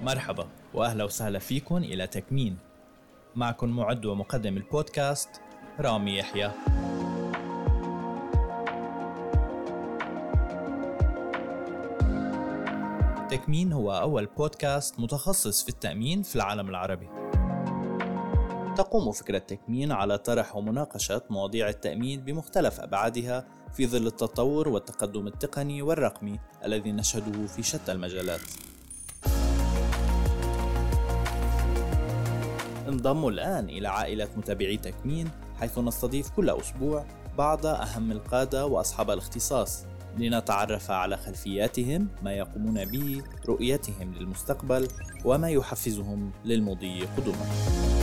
مرحبا وأهلا وسهلا فيكم إلى تكمين. معكم معد ومقدم البودكاست رامي يحيى. تكمين هو أول بودكاست متخصص في التأمين في العالم العربي. تقوم فكرة تكمين على طرح ومناقشة مواضيع التأمين بمختلف أبعادها في ظل التطور والتقدم التقني والرقمي الذي نشهده في شتى المجالات. انضموا الآن إلى عائلة متابعي تكمين حيث نستضيف كل أسبوع بعض أهم القادة وأصحاب الاختصاص لنتعرف على خلفياتهم ما يقومون به رؤيتهم للمستقبل وما يحفزهم للمضي قدما.